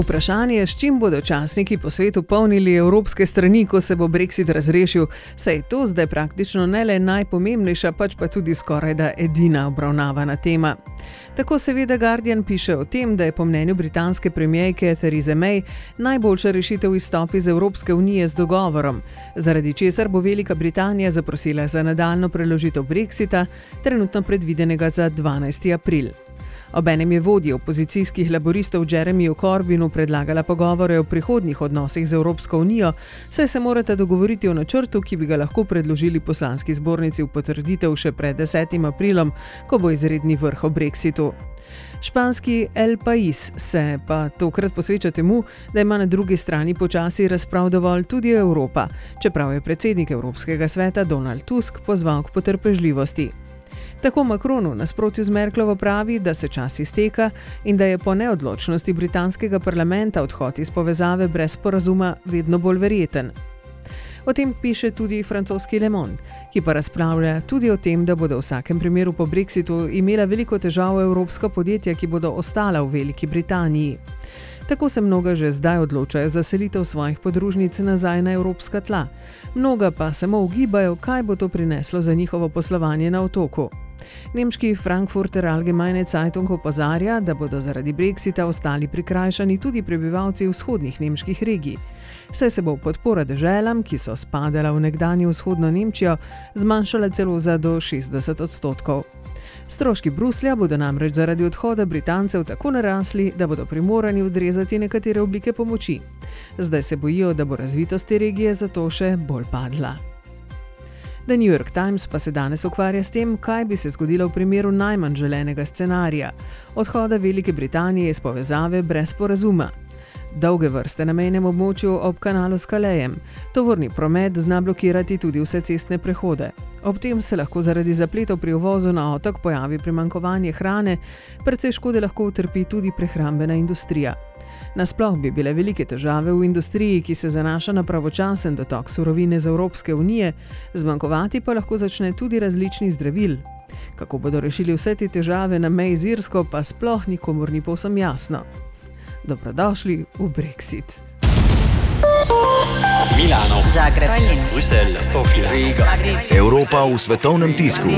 Vprašanje je, s čim bodo časniki po svetu polnili evropske strani, ko se bo Brexit razrešil, saj je to zdaj praktično ne le najpomembnejša, pač pa tudi skoraj da edina obravnavana tema. Tako seveda Guardian piše o tem, da je po mnenju britanske premijejke Therese May najboljša rešitev izstop iz Evropske unije z dogovorom, zaradi česar bo Velika Britanija zaprosila za nadaljno preložitev Brexita, trenutno predvidenega za 12. april. Obenem je vodja opozicijskih laboristov Jeremiju Corbinu predlagala pogovore o prihodnjih odnosih z Evropsko unijo, saj se morate dogovoriti o načrtu, ki bi ga lahko predložili poslanski zbornici v potrditev še pred 10. aprilom, ko bo izredni vrh o Brexitu. Španski El País se pa tokrat posveča temu, da ima na drugi strani počasi razprav dovolj tudi Evropa, čeprav je predsednik Evropskega sveta Donald Tusk pozval k potrpežljivosti. Tako Macron v nasprotju z Merklovo pravi, da se čas izteka in da je po neodločnosti britanskega parlamenta odhod iz povezave brez porazuma vedno bolj verjeten. O tem piše tudi francoski Le Monde, ki pa razpravlja tudi o tem, da bodo v vsakem primeru po Brexitu imela veliko težav evropska podjetja, ki bodo ostala v Veliki Britaniji. Tako se mnoga že zdaj odločajo za selitev svojih podružnic nazaj na evropska tla, mnoga pa samo ugibajo, kaj bo to prineslo za njihovo poslovanje na otoku. Nemški Frankfurter Allgemeine Zeitung opozarja, da bodo zaradi brexita ostali prikrajšani tudi prebivalci vzhodnih nemških regij. Saj se bo podpora državam, ki so spadala v nekdanjo vzhodno Nemčijo, zmanjšala celo za do 60 odstotkov. Stroški Bruslja bodo namreč zaradi odhoda Britancev tako narasli, da bodo primorani odrezati nekatere oblike pomoči. Zdaj se bojijo, da bo razvitost te regije zato še bolj padla. The New York Times pa se danes ukvarja s tem, kaj bi se zgodilo v primeru najmanj želenega scenarija - odhoda Velike Britanije iz povezave brez porazuma. Dolge vrste na mejnem območju ob kanalu s Kalejem. Tovorni promet zna blokirati tudi vse cestne prehode. Ob tem se lahko zaradi zapletov pri uvozu na otok pojavi primankovanje hrane, predvsej škode lahko utrpi tudi prehrambena industrija. Nasploh bi bile velike težave v industriji, ki se zanaša na pravočasen dotok surovine z Evropske unije, zmanjkovati pa lahko začne tudi različni zdravil. Kako bodo rešili vse te težave na meji z Irsko, pa sploh nikomor ni povsem jasno. Dobrodošli v Brexit. Milano, Zagreb, Bruselj, Sofija, Riga. Evropa v svetovnem tisku.